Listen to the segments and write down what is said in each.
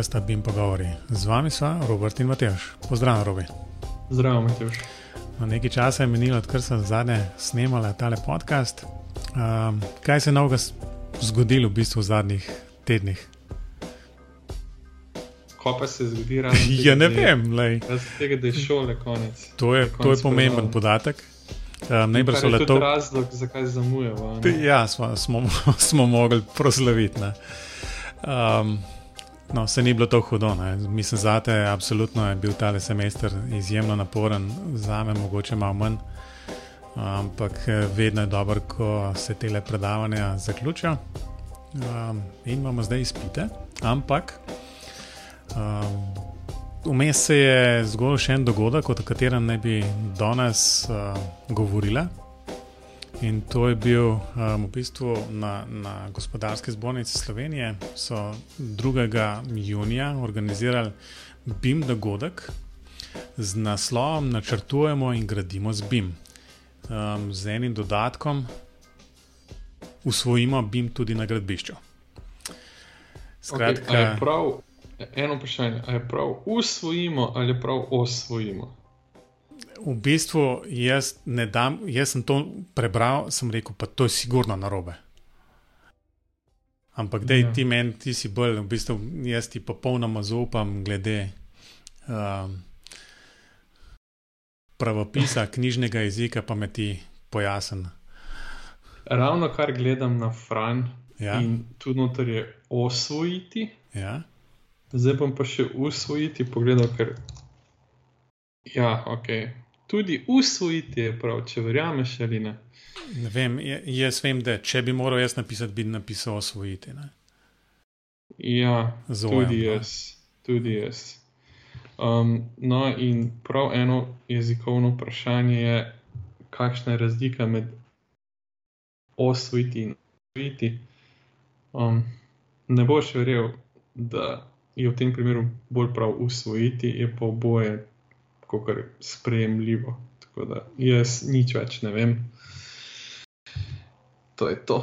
podcasta Bim Pogovori. Z vami smo Robert in Matejš. Pozdravljen, Robi. Zdravo, Matejš. No, nekaj časa je minilo, odkar sem zadnje snemal tale podcast. Um, kaj se je novega zgodilo v bistvu v zadnjih tednih? Ko pa se zgodi ravno? ja, ne vem. Jaz tega, da je šole konec. To je, to je pomemben podatek. Um, Najbrž so le to. To je razlog, zakaj zamujamo. Ja, smo, smo, smo mogli proslaviti. Um, no, se ni bilo to hudo. Ne. Mislim, za te absolutno je bil ta semester izjemno naporen, za me mogoče malo manj. Ampak vedno je dobro, ko se te predavanja zaključijo. Um, in imamo zdaj izpite. Ampak um, vmes se je zgodil še en dogodek, o katerem ne bi danes uh, govorila. In to je bil um, v bistvu na, na gospodarski zbornici Slovenije. So 2. junija organizirali BIM dogodek z naslovom Načrtujemo in gradimo z BIM. Um, z enim dodatkom usvojimo BIM tudi na gradbišču. Skratka, okay, prav, eno vprašanje, ali prav usvojimo ali prav osvojimo? V bistvu jaz, dam, jaz sem to prebral, sem rekel, pa to je sigurno narobe. Ampak, da ja. ti meni, ti si bolj, v bistvu, jaz ti popolnoma zaupam, glede um, pravopisa, knjižnega jezika, pa me ti pojasni. Ravno kar gledam na Fran, ja. in tu noter je osvojiti. Ja. Zdaj bom pa še usvojiti, pogledal, ker. Ja, ok tudi usvojiti, je prav, če verjameš ali ne. ne vem, jaz vem, da če bi moral jaz napisati, bi napisal usvojiti. Ne? Ja, Zojem, tudi jaz. Tudi jaz. Um, no, in prav eno jezikovno vprašanje je, kakšna je razlika med osvojiti in usvojiti. Um, ne boš verjel, da je v tem primeru bolj prav usvojiti, je pa oboje kot sprejemljivo. Tako da jaz nič več ne vem. To je to.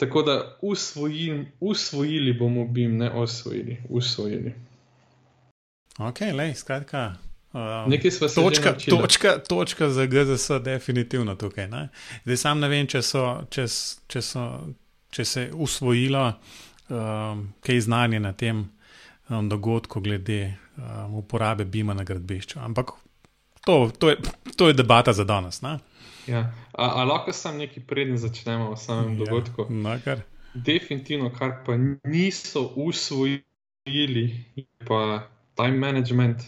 Tako da usvojim, usvojili bomo bim, ne osvojili, usvojili. Ok, le, skratka. Um, Nekaj smo se točka, točka, točka za GZS, definitivno tukaj. Ne? Zdaj sam ne vem, če, so, če, če, so, če se je usvojilo um, kaj znanje na tem um, dogodku glede um, uporabe Bima na gradbišču. Ampak to, to, je, to je debata za danes. Ja. A, a lahko sam nekaj preden začnemo v samem ja, dogodku? Nakar. Definitivno, kar pa niso usvojili, je pa time management,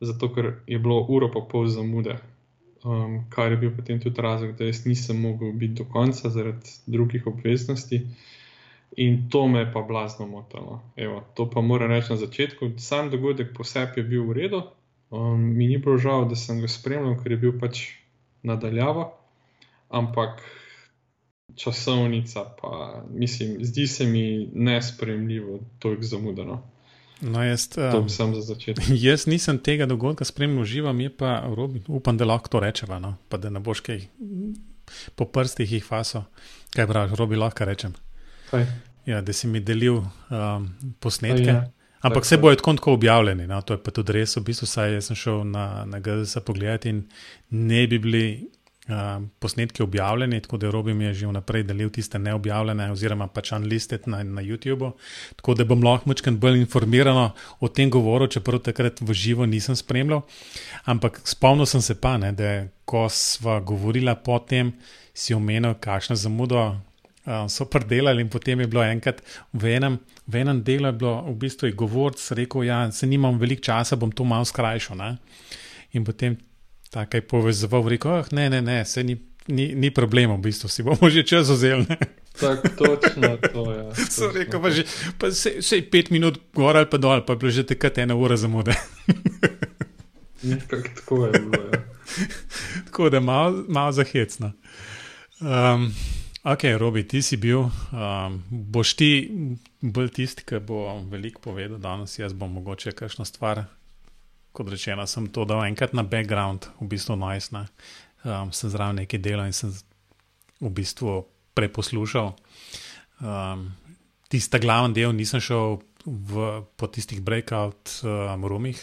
zato ker je bilo uro pa pol zamude. Um, kar je bil potem tudi razlog, da jaz nisem mogel biti do konca zaradi drugih obveznosti. Uh, In to me je pa blazno motilo. Evo, to pa moram reči na začetku. Sam dogodek po sebi je bil v redu, um, mi ni bilo žal, da sem ga spremljal, ker je bil pač nadaljava, ampak časovnica, pa mislim, zdi se mi nespremljivo, to je zamudeno. No, jaz, um, jaz nisem tega dogodka spremljal živo, mi pa Robin, upam, da lahko to rečeva, no? pa da ne boš kaj po prstih jih faso. Kaj praviš, Robi, lahko rečem. Ja, da si mi delil um, posnetke. Ja, Ampak vse bojo tako, tako objavljeni. No? To je pa tudi res, v bistvu, saj sem šel na, na GZS pogledati in ne bi bili um, posnetki objavljeni, tako da Robim je že vnaprej delil tiste neobjavljene, oziroma pač unlisted na, na YouTubu. Tako da bom lahko močkaj bolj informiran o tem govoru, čeprav takrat v živo nisem spremljal. Ampak spomnil sem se pa, ne, da ko sva govorila potem, si omenil, kakšno zamudo uh, so predelali, in potem je bilo enkrat v enem, v enem delu, bilo v bistvu govorc rekel: Ja, se nimam veliko časa, bom to malo skrajšal. Ne? In potem tako je povezoval, rekel: oh, Ne, ne, ne, se ni, ni, ni problema, v bistvu si bomo že čas vzel. Tako, točno to je. Ja, so rekel, pa že pa se, se pet minut gor ali pa dol, pa je bilo že takrat ena ura zamude. Nekako tako je bilo. Ja. tako da malo mal zahecno. Um, Ok, Robi, ti si bil, um, boš ti bolj tisti, ki bo veliko povedal danes. Jaz bom mogoče kakšno stvar, kot rečeno, sem to dal enkrat na background, v bistvu najsna. Um, sem zraven nekaj dela in sem v bistvu preposlušal. Um, tista glavni del, nisem šel v, po tistih breakout um, roomih.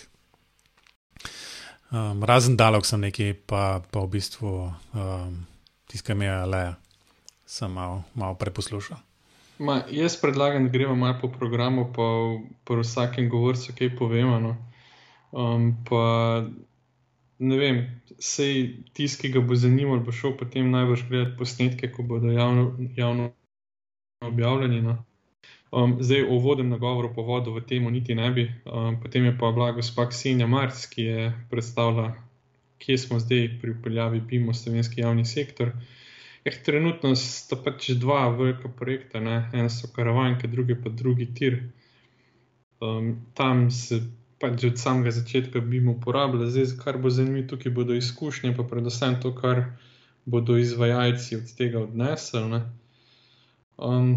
Um, razen dalek sem nekaj, pa, pa v bistvu um, tiskaj mi je le, sem malo mal preposlušal. Ma, jaz predlagam, da gremo malo po programu, pa po vsakem govorcu, kaj povemo. No. Um, pa ne vem, sej tisti, ki ga bo zanimalo, bo šel potem najbrž gledati posnetke, ko bodo javno, javno objavljeni. No. Um, zdaj, v uvodnem nagovoru po vodu v tem niti ne bi. Um, potem je pa bila gospa Ksenja Marc, ki je predstavila, kje smo zdaj pri upeljavi BIM-o slovenski javni sektor. Eh, trenutno sta pač dva velika projekta, ne? en so karavanke, drugi pa drugi tir. Um, tam se pač od samega začetka BIM uporablja, zdaj, kar bo zanimivo, tukaj bodo izkušnje, pa predvsem to, kar bodo izvajalci od tega odnesli. Um,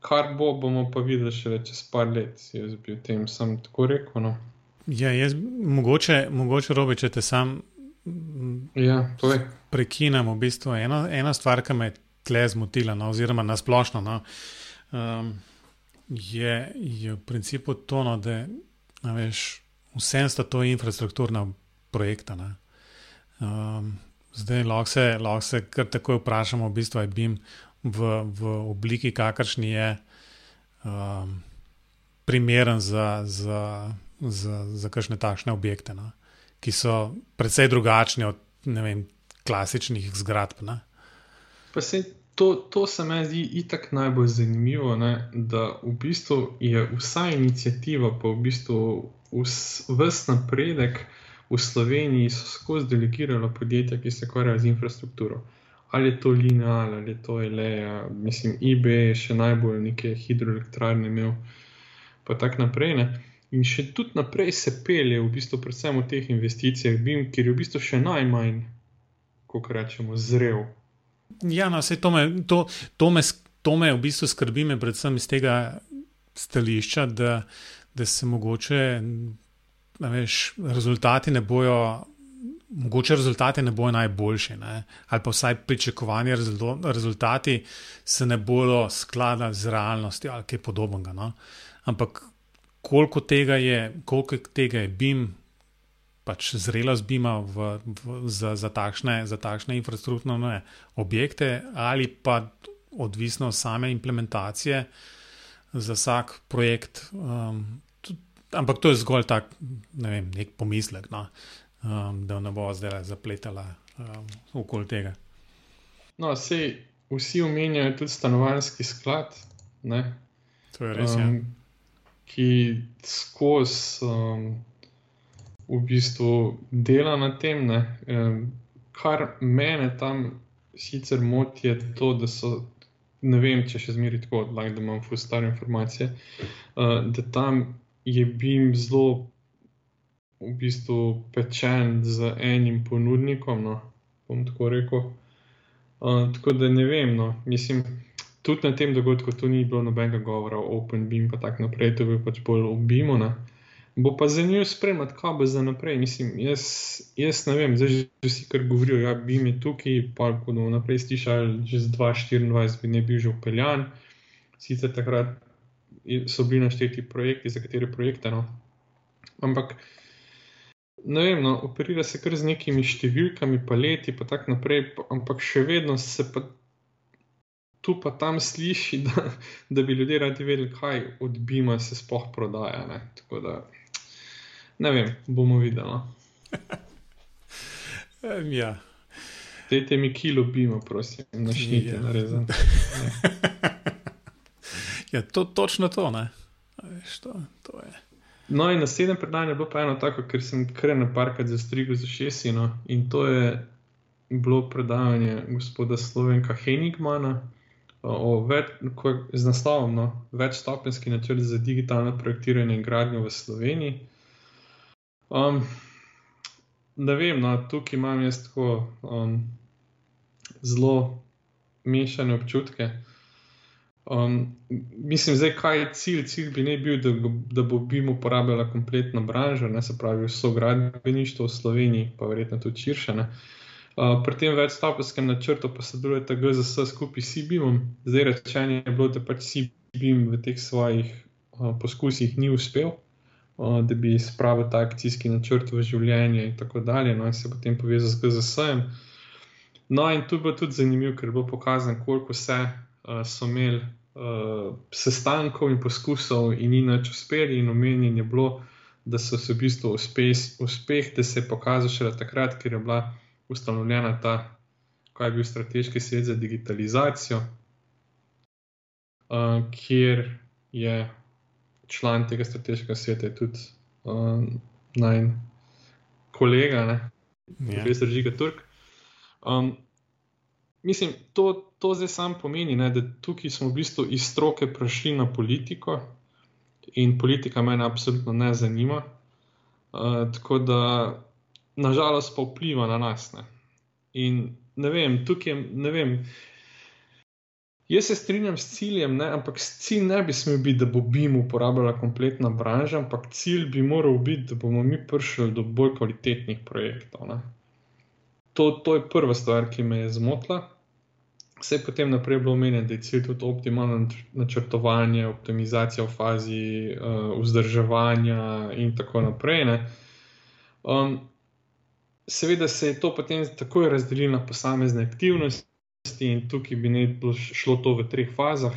kar bo, bomo pa videli še čez par let. Jaz bi o tem sam tako rekel. No. Ja, jaz, mogoče, mogoče robe, če te sam ja, prekinem. V bistvu ena, ena stvar, ki me je tle zmotila, no, oziroma nasplošno, no, um, je, je v principu to, no, da veš, vsem sta to infrastrukturna projekta. Um, zdaj lahko se, lahko se kar takoj vprašamo, v bistvu je BIM v, v obliki, kakršni je, um, primeren za, za, za, za kakšne takšne objekte, ne? ki so precej drugačni od vem, klasičnih zgradb. To, to se mi zdi itak najbolj zanimivo, ne? da v bistvu je vsa inicijativa, pa v bistvu vse napredek v Sloveniji so skozi delegirala podjetja, ki se ukvarjajo z infrastrukturo ali je to lineal, ali je to Eleja, mislim, eBay je še najbolj neke hidroelektrarne imel, pa tako naprej. Ne? In še tudi naprej se pelje, v bistvu, predvsem v teh investicijah, BIM, kjer je v bistvu še najmanj, kako rečemo, zrel. Ja, no, vse to me, to, to me, to me v bistvu skrbi, me predvsem iz tega stališča, da, da se mogoče, veš, rezultati ne bojo mogoče rezultati ne bojo najboljši, ne? ali pa vsaj pričakovani rezultati se ne bodo skladali z realnostjo ali kaj podobnega. No? Ampak koliko tega je, koliko tega je BIM, pač zrelost BIM-a v, v, za, za, takšne, za takšne infrastrukturne objekte, ali pa odvisno od same implementacije za vsak projekt. Um, Ampak to je zgolj tak, ne vem, nek pomislek. No um, da ne bo zdaj zapletala um, okoli tega. No, sej, vsi omenjajo tudi stanovanjski sklad. Ne? To je res. Ja. Um, ki skozi um, v bistvu dela na tem, um, kar mene tam sicer moti, je to, da so. Ne vem, če še zmeraj tako odlagam, da imam fustare informacije. Uh, da tam je bil zelo v bistvu pečen z enim ponudnikom. No, bom tako rekel. Uh, tako da ne vem, no, mislim, tudi na tem dogodku tu ni bilo nobenega govora o OpenBeam, pa tako naprej, to bi pač bolj obimo. Ne. Bo pa zanimivo spremljati, kaj bo za naprej. Mislim, jaz, jaz ne vem, zdaj že vsi, kar govorijo, ja, bi mi tukaj, pa ko bomo naprej slišali, že z 2024 bi ne bil že upeljan. Sicer takrat so bili našteti projekti, za katere projekte. No. Ampak ne vem, no, operira se kar z nekimi številkami, paleti, pa tako naprej, ampak še vedno se pa tu pa tam sliši, da, da bi ljudje radi vedeli, kaj od Bima se sploh prodaja. Ne? Tako da ne vem, bomo videli. No. ja. Dajte mi kilo Bima, prosim, naštite, ja. narezen. ja, to, točno to, ne. Veš, to, to je. No, in naslednje predanje je bilo pa eno tako, ker sem kar na parkrat zastrigel za šestino in to je bilo predavanje gospoda Slovenka Henigmana o več, z naslovom no, večstopenski načrt za digitalno projektiranje in gradnjo v Sloveniji. Um, ne vem, no, tukaj imam jaz tako um, zelo mešane občutke. Um, mislim, zdaj, kaj je cilj? Cilj bi ne bil, da, da bo BIM uporabljala kompletna branža, ne se pravi, vso gradbeništvo v Sloveniji, pa verjetno tudi širše. Uh, pri tem večstopenskem načrtu pa sodeluje ta GZS skupaj s BIM-om. Zdaj rečeno je bilo, da pač BIM v teh svojih uh, poskusih ni uspel, uh, da bi spravil ta akcijski načrt v življenje in tako dalje, no in se potem povezal z GZS-jem. No, in tu bo tudi zanimivo, ker bo pokazan, koliko vse uh, so imeli uh, sestankov in poskusov, in ni več uspeli, in omenjen je bilo, da so se v bistvu uspeh, uspeh da se je pokazal šele takrat, ker je bila ustanovljena ta, kaj je bil strateški svet za digitalizacijo, uh, kjer je član tega strateškega sveta tudi uh, naj kolega, ne, ja. profesor Žiga Turk. Um, mislim, to, to zdaj sam pomeni, ne, da tukaj smo v bistvu iz stroke prišli na politiko in politika me absolutno ne zanima. Uh, tako da, nažalost, pa vpliva na nas. Ne. In ne vem, tukaj ne vem. Jaz se strinjam s ciljem, ne, ampak cilj ne bi smel biti, da bo BIM uporabljala kompletna branža, ampak cilj bi moral biti, da bomo mi prišli do bolj kvalitetnih projektov. Ne to, to je prva stvar, ki me je zmotila. Vse potem naprej je bilo omenjeno, da je cilj tudi optimalno načrtovanje, optimizacija v fazi uh, vzdrževanja in tako naprej. Um, seveda se je to potem takoj razdelilo na posamezne aktivnosti, in tukaj bi naj šlo to v treh fazah.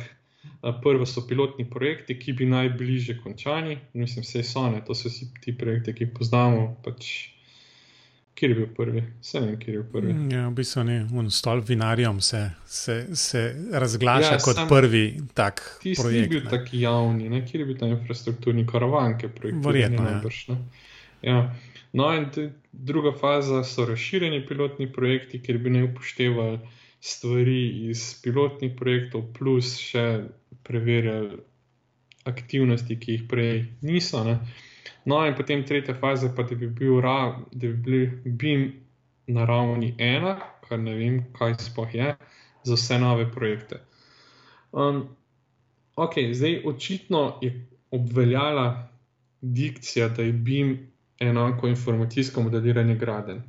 Uh, prvo so pilotni projekti, ki bi naj bili že končani, mislim, vse so ne, to so vsi ti projekti, ki jih poznamo. Pač, Kjer je bil prvi? Vse vem, kjer je bil prvi. Ja, v bistvu ne, v stol vinarjem se, se, se razglaša ja, kot prvi tak tisti projekt. Ti si bil taki javni, ne? kjer je bil ta infrastrukturni karavan, ki je projekt. Verjetno. Ja. Ja. No, in druga faza so razširjeni pilotni projekti, kjer bi ne upoštevali stvari iz pilotnih projektov, plus še preverjali aktivnosti, ki jih prej niso. Ne? No, in potem tretja faza, pa da bi bil, ra, da bi bil BIM na ravni ena, kar ne vem, kaj sploh je, za vse nove projekte. Um, ok, zdaj očitno je obveljala dikcija, da je BIM enako informacijsko modeliranje graden.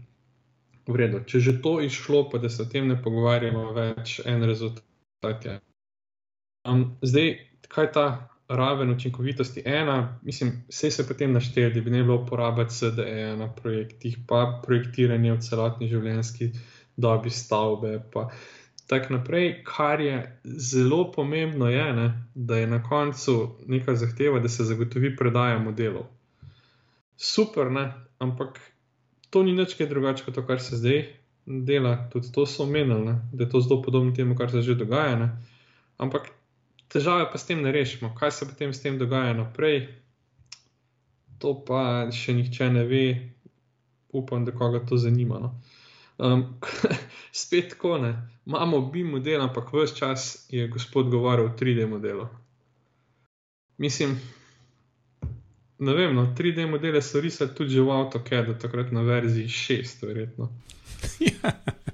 V redu, če že to išlo, pa da se o tem ne pogovarjamo več, en rezultat je. Um, zdaj, kaj ta raven učinkovitosti ena, mislim, vse se potem našteje, da bi ne bilo uporabljati CDE na projektih, pa projektiranje v celotni življenjski dobi stavbe. Tako naprej, kar je zelo pomembno, je, ne, da je na koncu neka zahteva, da se zagotovi predaja modelov. Super, ne, ampak to ni nič drugače kot to, kar se zdaj dela. Tudi to so omenili, da je to zelo podobno temu, kar se že dogaja. Ne. Ampak težave pa s tem ne rešimo. Kaj se potem s tem dogaja naprej, to pa še nihče ne ve, upam, da koga to zanima. No. Um, spet tako ne. Imamo bi model, ampak vse čas je gospod govoril o 3D modelu. Mislim, ne vem, no, 3D modele so risali tudi v AutoCAD, takrat na verziji 6, verjetno.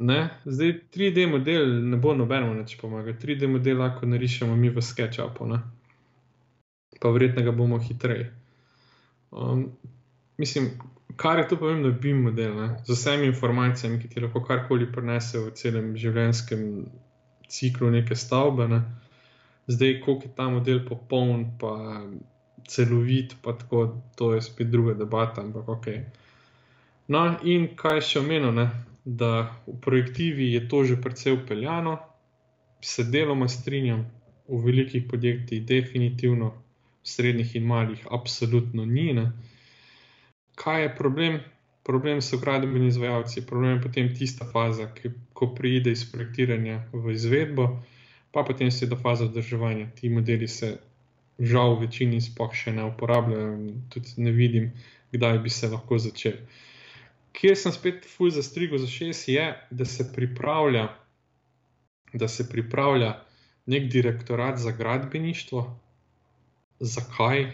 Ne? Zdaj 3D model ne bo nobeno več pomagal. 3D model lahko narišemo mi v SketchUpu, ne? pa verjetno ga bomo hitreje. Um, mislim, kar je tu pomembno, je BIM model, ne? z vsemi informacijami, ki ti lahko karkoli prenese v celem življenjskem ciklu neke stavbe. Ne? Zdaj, koliko je ta model popoln, pa celovit, pa tako, to je spet druga debata, ampak ok. No, in kaj še omenil? da v projektivi je to že precej upeljano, se deloma strinjam, v velikih podjetjih, definitivno, v srednjih in malih, absolutno ni. Ne. Kaj je problem? Problem so gradbeni izvajalci, problem je potem tista faza, ki, ko pride iz projektiranja v izvedbo, pa potem se do faze vzdrževanja. Ti modeli se žal v večini sploh še ne uporabljajo, tudi ne vidim, kdaj bi se lahko začeli kjer sem spet fulj za strigo za šest, je, da se pripravlja, da se pripravlja nek direktorat za gradbeništvo. Zakaj?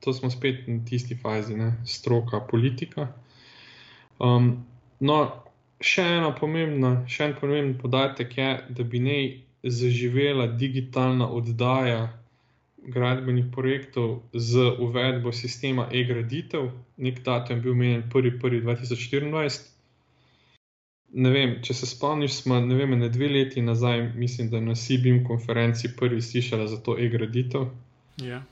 To smo spet na tisti fazi, ne? stroka, politika. Um, no, še ena pomembna, še en pomemben podatek je, da bi naj zaživela digitalna oddaja gradbenih projektov z uvedbo sistema e-graditev. Nek datum je bil menjen 1.1.2024. ne vem, če se spomniš, smo ne, vem, ne dve leti nazaj, mislim, da na CBM konferenci prvi slišali za to e-graditev. Ja.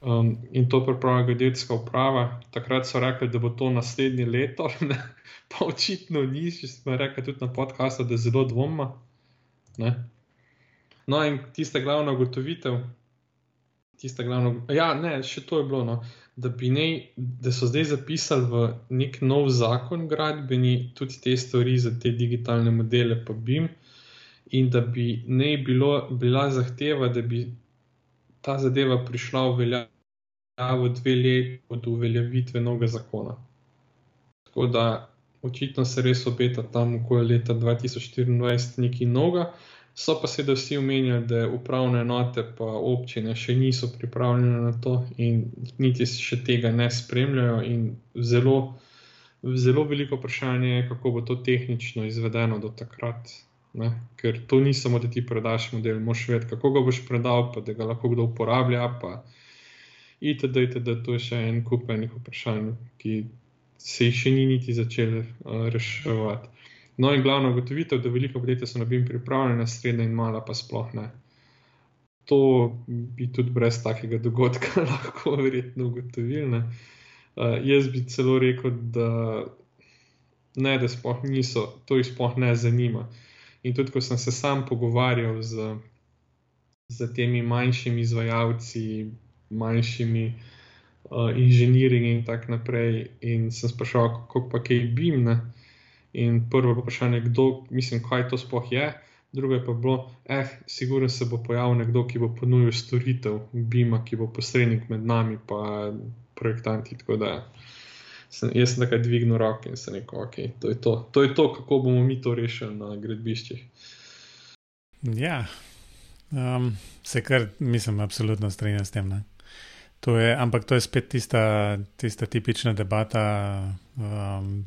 Um, in to pripravlja geodetska uprava. Takrat so rekli, da bo to naslednje leto, ne? pa očitno ni, če smo rekli tudi na podkastu, da je zelo dvoma. No, in tista glavna ugotovitev, tista glavna, ja, ne, še to je bilo, no, da, nej, da so zdaj zapisali v nek nov zakon gradbeni tudi te stvari za te digitalne modele, pa BIM, in da bi ne bilo, bila zahteva, da bi ta zadeva prišla v veljavo dve leti od uveljavitve novega zakona. Tako da očitno se res obeta tam okoli leta 2024 nekaj novega. So pa seveda vsi omenjali, da upravne enote pa občine še niso pripravljene na to in niti še tega ne spremljajo. Zelo, zelo veliko vprašanje je, kako bo to tehnično izvedeno do takrat. Ne? Ker to ni samo, da ti predaš model, moš vedeti, kako ga boš predal, pa da ga lahko kdo uporablja. Itd., itd., to je še en kup enih vprašanj, ki se jih še ni niti začeli uh, reševati. No, in glavna ugotovitev, da veliko podjetja so na BIM pripravljena, srednja in mala pa sploh ne. To bi tudi brez takega dogodka lahko verjetno ugotovili. Uh, jaz bi celo rekel, da ne, da sploh niso, to jih sploh ne zanima. In tudi, ko sem se sam pogovarjal z, z temi manjšimi izvajalci, manjšimi uh, inženirji in tako naprej, in sem sprašal, kako pa kaj BIM. Ne? In prvo vprašanje, kdo, mislim, kaj to sploh je, drugo je pa bilo, eh, sigurno se bo pojavil nekdo, ki bo ponudil storitev BIM-a, ki bo posrednik med nami in projektanti. Tako da sem, jaz sem takrat dvignil roke in se rekel, ok, to je to. to je to, kako bomo mi to rešili na gradbiščih. Ja, um, se kar, mislim, absolutno strinjam s tem. To je, ampak to je spet tista, tista tipična debata. Um,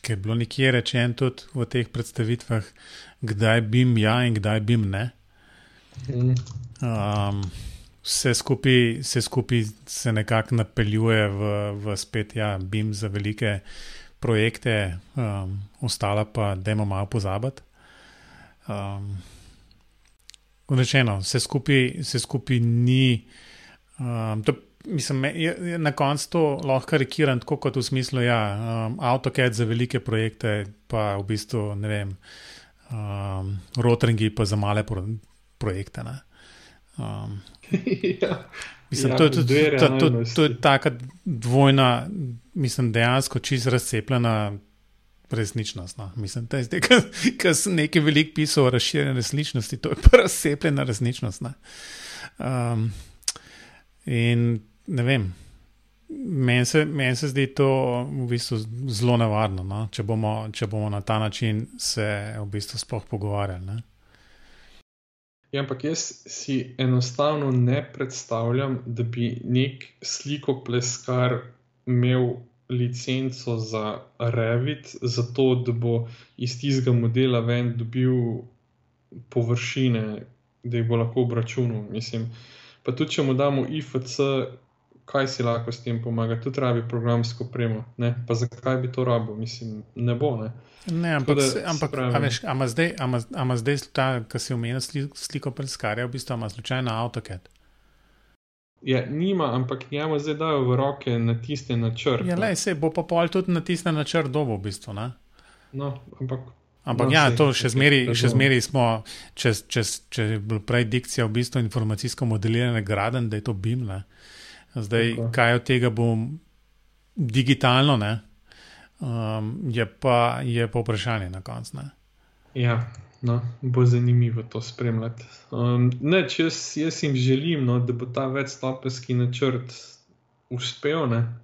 ker je bilo nekje rečeno tudi v teh predstavitvah, kdaj bi jim ja in kdaj bi jim ne. Um, vse skupaj se, skupi se nekako napeljuje v, v spet, ja, BIM za velike projekte, um, ostala pa, da imamo malo pozabiti. Um, Rečeno, vse skupaj, skupaj ni. Um, to, mislim, na koncu to lahko karikiram tako, kot v smislu, da ja, um, AutoCAD za velike projekte, pa v bistvu ne vem, um, rotringi pa za male pro, projekte. Um, ja. Mislim, ja, to, to, to, to, to, to je taka dvojna, mislim, dejansko čisto razcepljena resničnost. No. Mislim, da je zdaj, ker sem nekaj velik pisal o razširjeni resničnosti, to je pa razcepljena resničnost. Um, in ne vem. Meni se, men se zdi to v bistvu zelo nevarno, no? če, bomo, če bomo na ta način se v bistvu sploh pogovarjali. Ne? Ja, ampak jaz si enostavno ne predstavljam, da bi nek sliko pleskar imel licenco za Revit, zato da bo iz tistega modela ven dobil površine, da jih bo lahko obračunal. Mislim, pa tudi če mu damo IFC, kaj si lahko s tem pomaga, tudi rabi programsko premo. Ne? Pa zakaj bi to rabo, mislim, ne bo. Ne, ne ampak, da, ampak a veš, ama zdaj, ama, ama zdaj ta, ki si omenil sliko preskarja, v bistvu ima slučajno AutoCAD. Ja, nima, ampak njemu zdaj dajo v roke na tiste načrte. Ja, le se bo pa pol tudi na tiste načrte dobo, v bistvu. Ne? No, ampak. Ampak no, ja, to še zmeri, še zmeri smo, če, če, če je bila prej dikcija v bistvu informacijsko modelirane graden, da je to BIM. Ne? Zdaj, Tako. kaj od tega bo digitalno, um, je, pa, je pa vprašanje na koncu. Ja, no, bo zanimivo to spremljati. Um, ne, jaz, jaz jim želim, no, da bo ta večstopenski načrt uspel. Ne,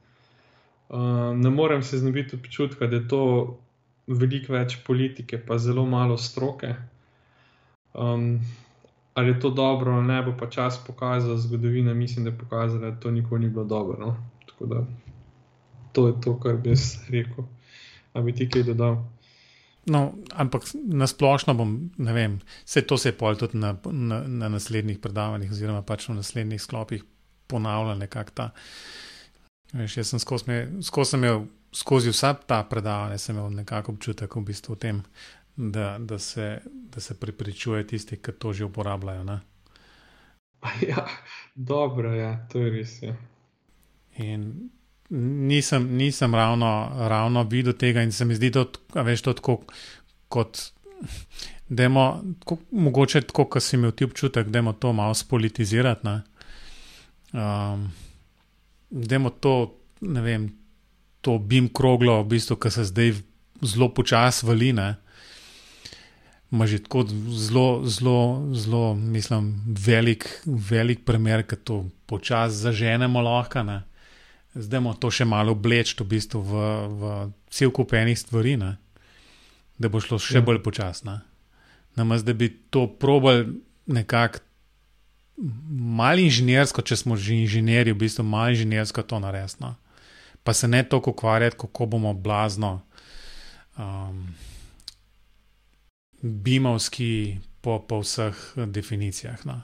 um, ne morem se znebiti občutka, da je to veliko več politike, pa zelo malo stroke. Um, ali je to dobro ali ne, bo pa čas pokazal, zgodovina mislim, da je pokazala, da to nikoli ni bilo dobro. No? Tako da to je to, kar bi jaz rekel. A bi ti kaj dodal? No, ampak nasplošno bom, ne vem, vse to se je pol tudi na, na, na naslednjih predavanjih, oziroma pač v naslednjih sklopih ponavljal nekako ta. Veš, jaz sem skozi imel skozi vsa ta predavanja imel nekako občutek v bistvu v tem, da, da, se, da se pripričuje tisti, ki to že uporabljajo. Ne? Ja, dobro ja, to je res. Ja. In nisem, nisem ravno, ravno videl tega, in se mi zdi, da veš to tako kot. Demo, tako, mogoče tako, kot si imel ti občutek, da je to malo spolitizirati. Um, da je to, ne vem, to bim kroglo, v bistvu, ki se zdaj zelo počasi valine ima že tako zelo, zelo, zelo, mislim, velik, velik primer, ki to počasi zaženemo lahko. Ne? Zdaj moramo to še malo obleči v, bistvu v, v cel kup enih stvari, ne? da bo šlo še ja. bolj počasno. Namaz, da bi to probal nekako malo inženirsko, če smo že inženirji, v bistvu malo inženirsko to narediti. No? Pa se ne toliko ukvarjati, kako bomo blazno. Um, bimovski po, po vseh definicijah. No.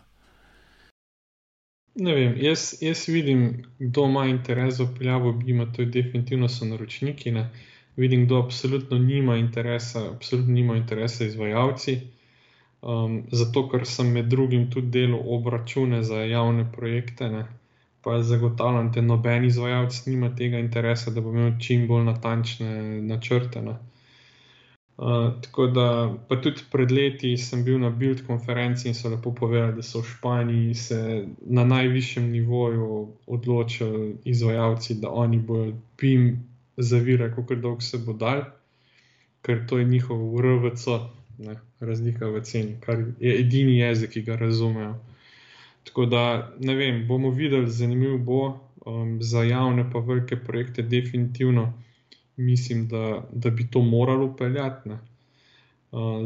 Ne vem, jaz, jaz vidim, kdo ima interes za upeljavo Bima, to je definitivno so naročniki. Ne. Vidim, kdo absolutno nima interesa, absolutno nima interesa izvajalci. Um, zato, ker sem med drugim tudi delal obračune za javne projekte, ne. pa zagotavljam, da noben izvajalec nima tega interesa, da bo imel čim bolj natančne načrte. Ne. Uh, tako da, pa tudi pred leti sem bil na Build konferenci in so lepo povedali, da so v Španiji se na najvišjem nivoju odločili izvajalci, da oni bodo PIM zavirali, kako dolgo se bo dal, ker to je njihov RVC, ne, razlika v ceni, kar je edini jezik, ki ga razumejo. Tako da, ne vem, bomo videli, zanimivo bo um, za javne pa velike projekte, definitivno mislim, da, da bi to moralo upeljati. Uh,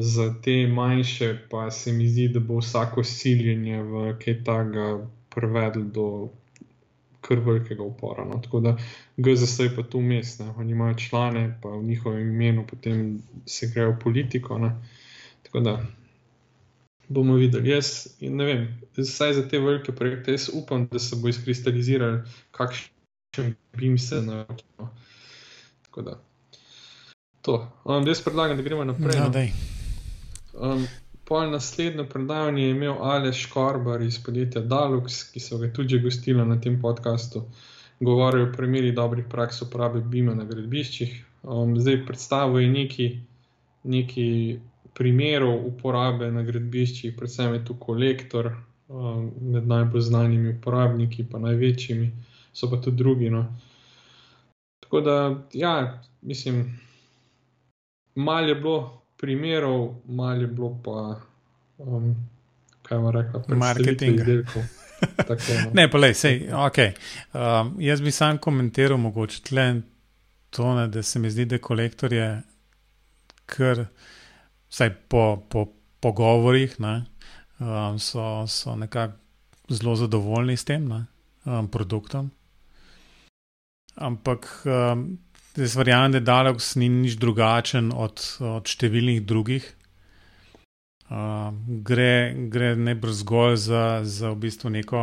za te manjše pa se mi zdi, da bo vsako siljenje v kaj takega privedlo do kar velikega upora. No. Tako da GZS je pa tu umestne, oni imajo člane, pa v njihovem imenu potem se grejo politiko. Ne. Tako da bomo videli. Jaz ne vem, zdaj za te velike projekte, jaz upam, da se bo izkristaliziralo, kakšen bi jim se naučil. Tako da. To. Um, jaz predlagam, da gremo naprej. No, no. um, Pol naslednjo predavanje je imel Aleš Korbar iz podjetja Dalux, ki so ga tudi gostili na tem podkastu. Govoril je o primeri dobrih praks uporabe Bima na gradbiščih. Um, zdaj predstavil je neki, neki primerov uporabe na gradbiščih, predvsem je tu kolektor um, med najbolj znanimi uporabniki, pa največjimi, so pa tudi drugi. No. Tako da, ja, mislim, malo je bilo primerov, malo je bilo pa, um, kaj vam reka, marketing. No. ne, pa le, sej, ok. Um, jaz bi sam komentiral mogoče tle to, ne, da se mi zdi, da kolektor je kar, vsaj po, po pogovorih, ne, um, so, so nekako zelo zadovoljni s tem ne, um, produktom. Ampak um, jaz verjamem, da Dalogs ni nič drugačen od, od številnih drugih. Uh, gre gre najbolj zgolj za, za v bistvu neko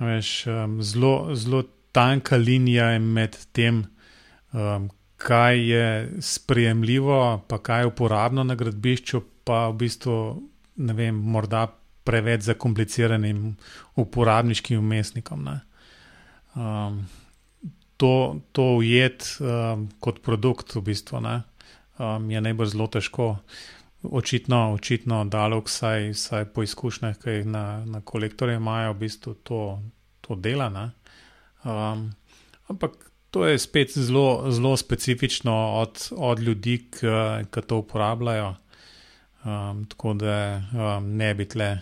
veš, um, zelo, zelo tanka linija med tem, um, kaj je sprejemljivo, pa kaj je uporabno na gradbišču, pa v bistvu ne vem, morda preveč zakompliciranim uporabniškim umestnikom. Um, to, to ujet um, kot produkt, v bistvu, ne, um, je najbolj zelo težko. Očitno, očitno dalo, vsaj, vsaj po izkušnjah, ki jih na, na kolektorje imajo, v bistvu to, to dela. Um, ampak to je spet zelo, zelo specifično od, od ljudi, ki to uporabljajo. Um, tako da um, ne bi tle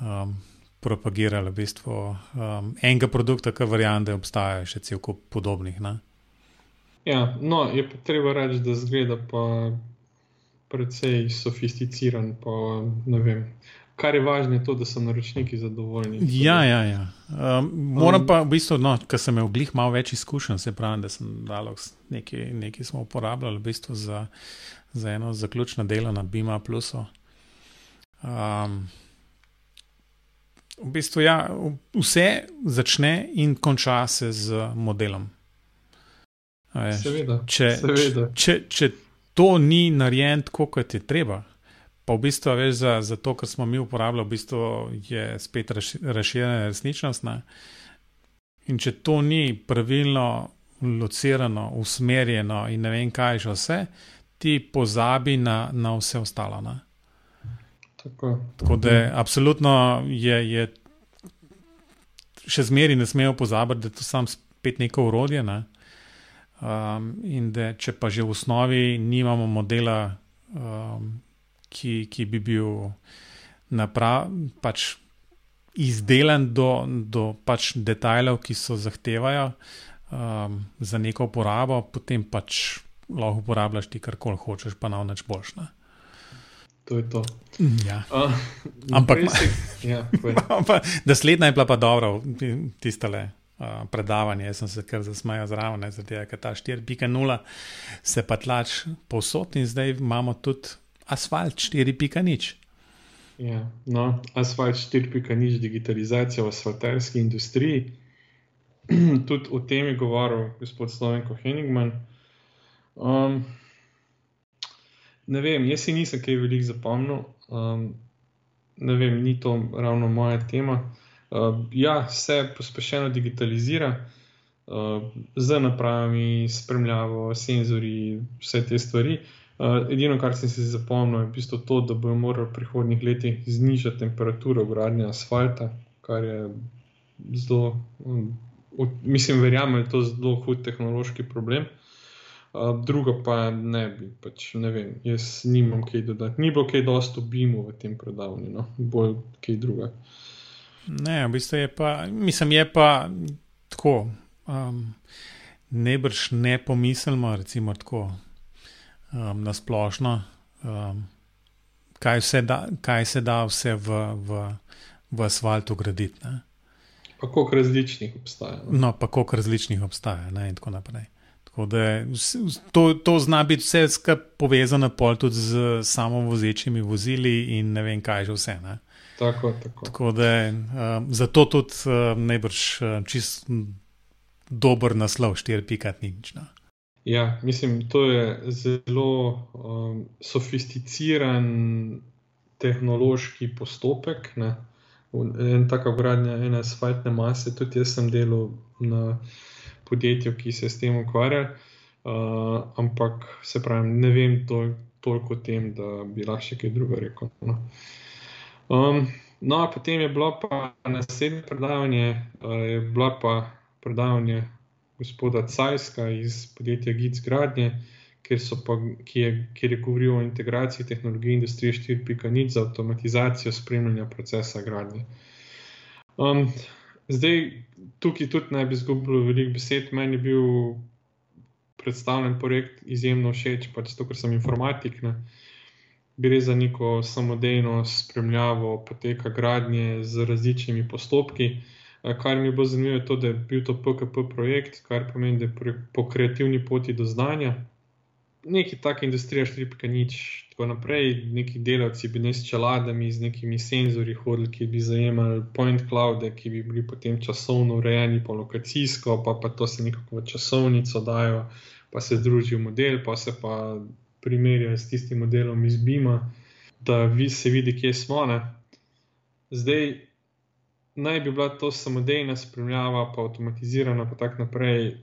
um, propagirali v bistvu um, enega produkta, ki verjamem, da obstaja še cel kup podobnih. Ne? Ja, no, je pa treba reči, da zgleda pa precej sofisticiran. Pa, Kar je važno, je to, da so naročniki zadovoljni. Ja, ja, ja. Um, moram um, pa, v bistvu, no, ker sem imel glih malo več izkušenj, se pravi, da sem dal nekaj, nekaj smo uporabljali v bistvu za, za eno zaključno delo na Bima Plusu. Um, V bistvu, ja, vse začne in konča se z modelom. Seveda. Če, seveda. Če, če to ni narejeno tako, kot je treba, pa v bistvu veš, za, za to, kar smo mi uporabljali, v bistvu je spet razširjena resničnost. Ne? In če to ni pravilno locirano, usmerjeno in ne vem kaj že vse, ti pozabi na, na vse ostalo. Ne? Tako. Tako da je absolutno je, je še zmeraj ne smejo pozabiti, da je to samo spet neko urodje. Ne? Um, in da če pa že v osnovi nimamo modela, um, ki, ki bi bil naprav, pač izdelan do, do pač detajlov, ki so zahtevajo um, za neko uporabo, potem pač lahko uporabljaš ti karkoli hočeš, pa nav nič boljš. To je to. Ja. Uh, Ampak, ja, da slednja je bila pa dobro, tistale. Uh, predavanje, jaz sem se kar zasmajal zraven, zato je ta 4.0 se pa tlač povsod in zdaj imamo tudi asfalt 4.0. Ja, no, asfalt 4.0, digitalizacija v asfaltarski industriji. tudi o tem je govoril gospod Slovenko Henigman. Um, ne vem, jaz si nisem kaj veliko zapomnil, um, ne vem, ni to ravno moja tema. Uh, ja, se pospešeno digitalizira uh, z napravami, spremljavo, senzori, vse te stvari. Uh, edino, kar sem si zapomnil, je v bistvu to, da bomo morali v prihodnjih letih znižati temperaturo gradnje asfalta, kar je zelo, um, mislim, verjamem, da je to zelo hud tehnološki problem. Uh, druga pa ne bi, pač, ne vem, jaz nimam kaj dodati. Ni bilo kaj dosto bimu v tem predavanju, no? bolj kaj druga. Ne, v bistvu je pa, mislim, je pa tako. Um, Nebrž ne pomislimo, recimo tako um, na splošno, um, kaj, da, kaj se da vse v, v, v asfaltu graditi. Pa koliko različnih obstaja. No, no pa koliko različnih obstaja, ne, in tako naprej. Da, to, to zna biti vse skupaj povezano tudi z samo vozečimi vozili in ne vem, kaj že vse. Ne? Tako, tako. tako da, uh, zato tudi uh, najbrž uh, čist dober naslov 4.0. No. Ja, mislim, to je zelo um, sofisticiran tehnološki postopek. Ne? En taka gradnja ene asfaltne mase, tudi jaz sem delal na podjetju, ki se s tem ukvarja. Uh, ampak se pravi, ne vem to, toliko o tem, da bi lahko še kaj druga rekel. No. Um, no, potem je bilo pa naslednje predavanje, uh, je bilo pa predavanje gospoda Cajska iz podjetja Gids Gradnje, kjer, pa, ki je, kjer je govoril o integraciji tehnologij industrije 4.0 za avtomatizacijo spremljanja procesa gradnje. Um, Zdaj, tukaj tudi ne bi izgubil veliko besed. Meni je bil predstavljen projekt izjemno všeč, pač zato, ker sem informatik. Ne. Gre za neko samodejno spremljavo poteka gradnje z različnimi postopki. Kar mi je bilo zanimivo, je to, da je bil to PKP projekt, kar pomeni, da je po kreativni poti do znanja neki taki industrija 4.0, tako naprej, neki delavci bi ne s čeladami, z nekimi senzori hodili, ki bi zajemali point cloude, ki bi bili potem časovno urejeni, pa lokacijsko, pa, pa to se nekako v časovnico dajo, pa se združijo model, pa se pa primerjajo s tistim modelom iz Bima, da vi se vidi, kje smo. Ne? Zdaj. Naj bi bila to samodejna spremljava, pa avtomatizirana, pa tako naprej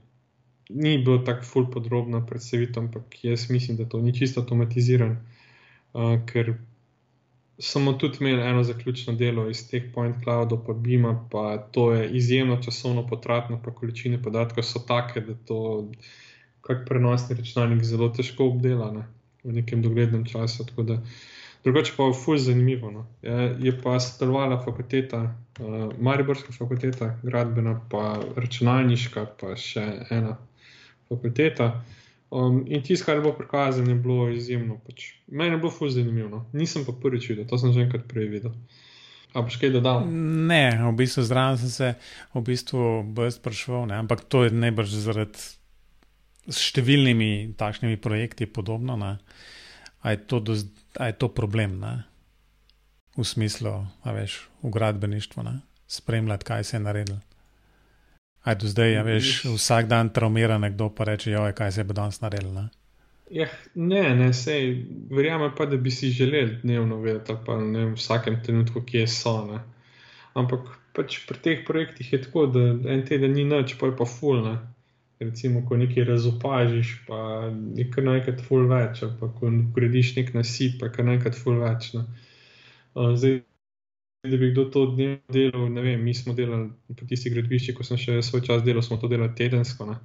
ni bilo tako ful podrobno predstavitev, ampak jaz mislim, da to ni čisto automatiziran, uh, ker smo tudi imeli eno zaključno delo iz teh point cloudov, pa Bima, pa to je izjemno časovno potratno, pa količine podatkov so take, da to, kak prenosni računalnik, zelo težko obdela ne, v nekem doglednem času. Drugače pa je ful zanimivo. No. Je, je pa sodelovala fakulteta, uh, Mariborska fakulteta, gradbena, pa računalniška, pa še ena fakulteta. Um, in tisto, kar je bilo prikazano, je bilo izjemno. Pač. Meni je bilo fuz zanimivo. No. Nisem pa prvič videl, to sem že enkrat prej videl. A boš kaj dodal? Ne, v bistvu zraven sem se v bistvu brez sprašval, ne? ampak to je najbrž zaradi številnimi takšnimi projekti podobno. A je, to do, a je to problem ne? v smislu, veš, v gradbeništvu, ne? spremljati, kaj se je naredilo. Aj do zdaj, ja, veš, vsak dan traumira nekdo, pa reče, joj, kaj se bo danes naredil. Ne? Ja, ne, ne, sej, verjamem pa, da bi si želeli dnevno vedeti, pa ne v vsakem trenutku, kje so. Ne. Ampak pač pri teh projektih je tako, da en teden ni noč, pa je pa fulno recimo, ko nekaj razopažiš, pa je kar nekaj ful več, pa ko gradiš nek nasip, pa je kar nekaj ful več. No. Zdaj, da bi kdo to dnevno delal, ne vem, mi smo delali po tistih gradbiščih, ko sem še svoj čas delal, smo to delali tedensko. Ne.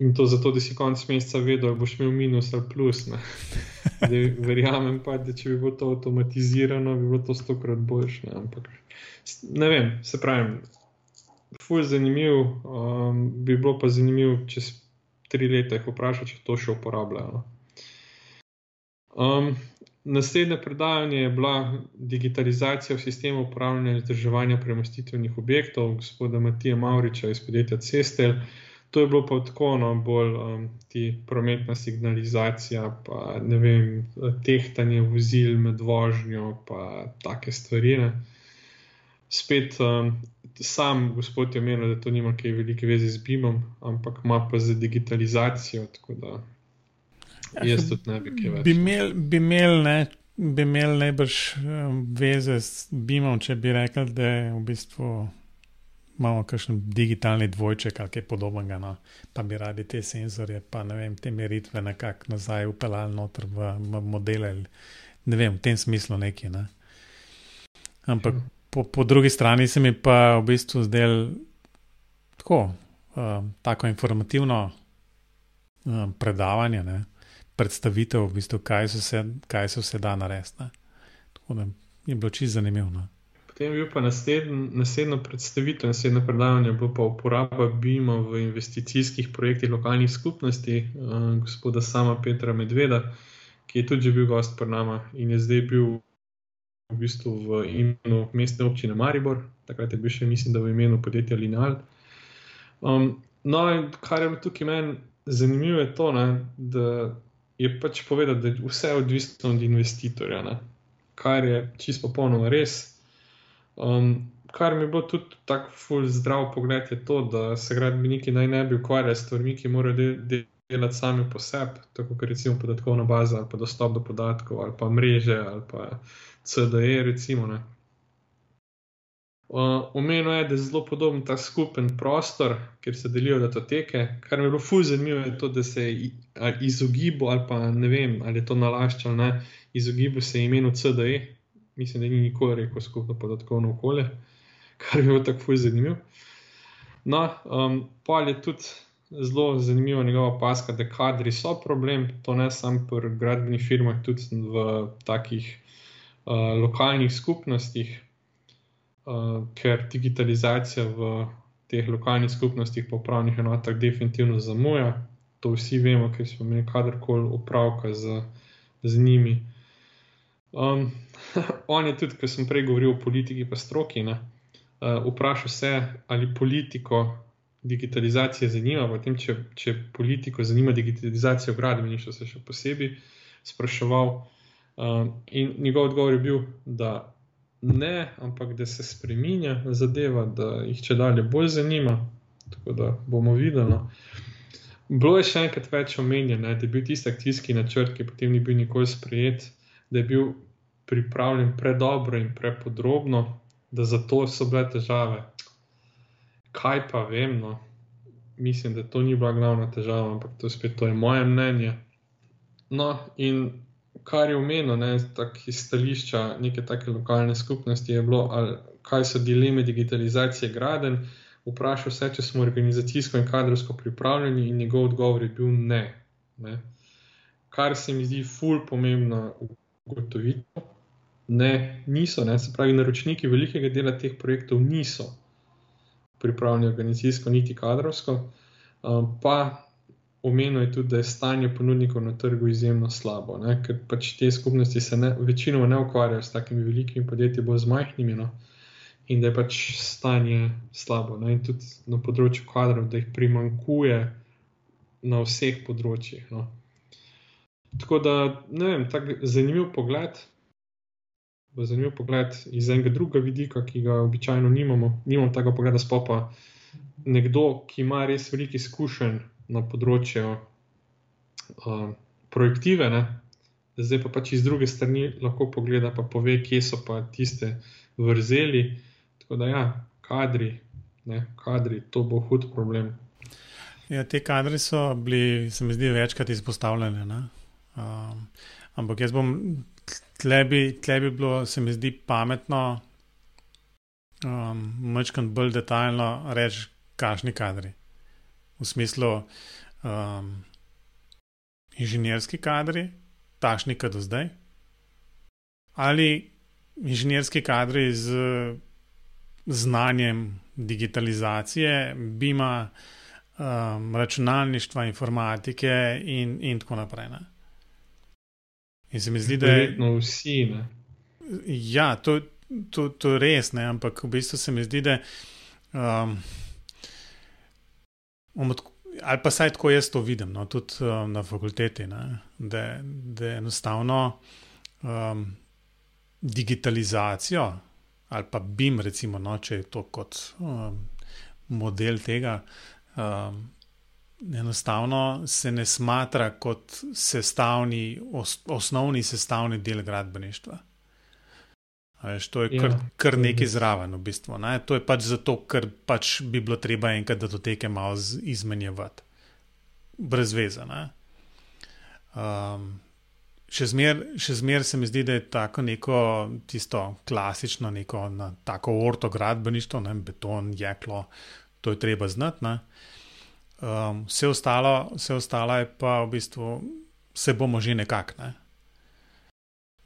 In to zato, da si konec meseca vedel, ali boš imel minus ali plus. Verjamem pa, da če bi bilo to avtomatizirano, bi bilo to stokrat boljše. Ampak ne vem, se pravi, fulj zanimiv, um, bi bilo pa zanimivo, če se tri leta jih vprašaj, če to še uporabljajo. Um, naslednje predavanje je bila digitalizacija v sistemu upravljanja in vzdrževanja premostitvenih objektov, gospoda Matija Mauriča iz podjetja Cestel. To je bilo pa tako, no, bolj um, ti prometna signalizacija, pa ne vem, tehtanje vozil med vožnjo, pa take stvari. Ne. Spet um, sam gospod je omenil, da to nima kaj velike veze z BIM-om, ampak ima pa za digitalizacijo. Da, jaz tudi ne bi kaj več. Bi imel, bi imel, ne, bi imel najbrž um, veze s BIM-om, če bi rekel, da je v bistvu. Imamo kakšen digitalni dvojček ali kaj podobnega, no? pa bi radi te senzorje, pa ne vem, te meritve nekako nazaj upeljali noter v modele. Ne vem, v tem smislu nekaj. Ne? Ampak mhm po, po drugi strani se mi pa v bistvu zdel tako, um, tako informativno um, predavanje, ne? Predstavitev, v bistvu, kaj, se vse, kaj se vse da narediti. Tako da je bilo čisto zanimivo. No? Potem je bil pa naslednjo predstavitev, naslednjo predavanje, bilo pa uporaba BIM-a v investicijskih projektih lokalnih skupnosti, um, gospoda Sama Petra Medveda, ki je tudi bil gost pri nama in je zdaj bil v bistvu v imenu mestne občine Maribor, takrat je bil še, mislim, da v imenu podjetja Lineal. Um, no, kar je tukaj meni zanimivo, je to, ne, da je pač povedal, da je vse odvisno od investitorja, ne, kar je čisto popolnoma res. Um, kar mi bo tudi tako ful zdrav pogled, je to, da se gradbeniki naj ne bi ukvarjali s stvarmi, ki morajo delati. Delati sami po sebi, tako kot recimo podatkovna baza, ali pa dostop do podatkov, ali pa mreže, ali pa CDE, recimo. Omenil je, da je zelo podoben ta skupen prostor, kjer se delijo datoteke. Kar mi je bilo fulj zanimivo, je to, da se izogibo, ali pa ne vem, ali je to nalaščal, ne, izogibo se imenu CDE. Mislim, da ni nikoli rekel skupno podatkovno okolje, kar mi je bilo tako fulj zanimivo. No, um, pa je tudi zelo zanimiva njegova paska, da kadri so problem, to ne samo pri gradbenih firmah, tudi v takih lokalnih skupnostih, uh, ker digitalizacija v teh lokalnih skupnostih, pa upravnih enotah, definitivno zamuja. To vsi vemo, ker smo imeli kadarkoli upravka z, z njimi. Um, on je tudi, ko sem prej govoril o politiki, pa stroki, ne, uh, vprašal se, ali politiko digitalizacije zanima, potem, če, če politiko zanima digitalizacija v gradbeništvu, se še posebej spraševal. Um, in njegov odgovor je bil, da ne, ampak da se spremenja zadeva, da jih če dalje bolj zanima. Tako da bomo videli. No. Bilo je še enkrat več omenjeno, da je bil tisti akcijski načrt, ki potem ni bil nikoli sprejet, da je bil pripravljen predobro in prepodrobno, da zato so bile težave. Kaj pa vem, no? mislim, da to ni bila glavna težava, ampak to, spet, to je moje mnenje. No, in kar je omenil, ne, iz stališča neke take lokalne skupnosti, je bilo, ali, kaj so dileme digitalizacije graden. Vprašal se, če smo organizacijsko in kadrovsko pripravljeni, in njegov odgovor je bil ne. ne. Kar se mi zdi ful pomembno ugotoviti. Ne, niso, ne, se pravi, naročniki velikega dela teh projektov niso pripravljeni organizacijsko, niti kadrovsko, um, pa omenil je tudi, da je stanje ponudnikov na trgu izjemno slabo, ne? ker pač te skupnosti se ne, večinoma ne ukvarjajo s takimi velikimi podjetji, bolj z majhnimi. No? In da je pač stanje slabo, no? in tudi na področju kadrov, da jih primankuje na vseh področjih. No? Tako da, ne vem, tako zanimiv pogled. Zanimiv pogled iz enega drugega vidika, ki ga običajno nimamo, nimamo tega pogleda, spopa. Uh, nekdo, ki ima res veliko izkušenj na področju uh, projektive, ne? zdaj pa pač iz druge strani lahko pogleda, pa pove, kje so pa tiste vrzeli. Tako da, ja, kadri, ne, kadri, to bo hud problem. Ja, te kadri so bili, se mi zdi, večkrat izpostavljene. Um, ampak jaz bom, tle bi, tle bi bilo, se mi zdi, pametno, um, mečkam bolj detaljno reči, kakšni kadri. V smislu um, inženirski kadri, takšni, kot do zdaj, ali inženirski kadri z znanjem digitalizacije, bima, um, računalništva, informatike in, in tako naprej. Ne? In se mi zdi, da je. Verjetno vsi. Ne? Ja, to, to, to je res, ne? ampak v bistvu se mi zdi, da. Um, ali pa saj tako jaz to vidim, no, tudi um, na fakulteti, ne, da, da enostavno um, digitalizacijo ali pa BIM, recimo, no, če je to kot um, model tega. Um, Enostavno se ne smatra kot sestavni, os, osnovni sestavni del gradbeništva. Veš, to je kar, ja, kar nekaj zraven, v bistvu. Ne? To je pač zato, ker pač bi bilo treba enkrat datoteke malo izmenjevati, brez veze. Um, še zmeraj zmer se mi zdi, da je tako neko tisto klasično, neko na, tako ortogradbeništvo, ne? beton, jeklo, to je treba znati. Um, vse, ostalo, vse ostalo je pa v bistvu, se bomo že nekako. Ne?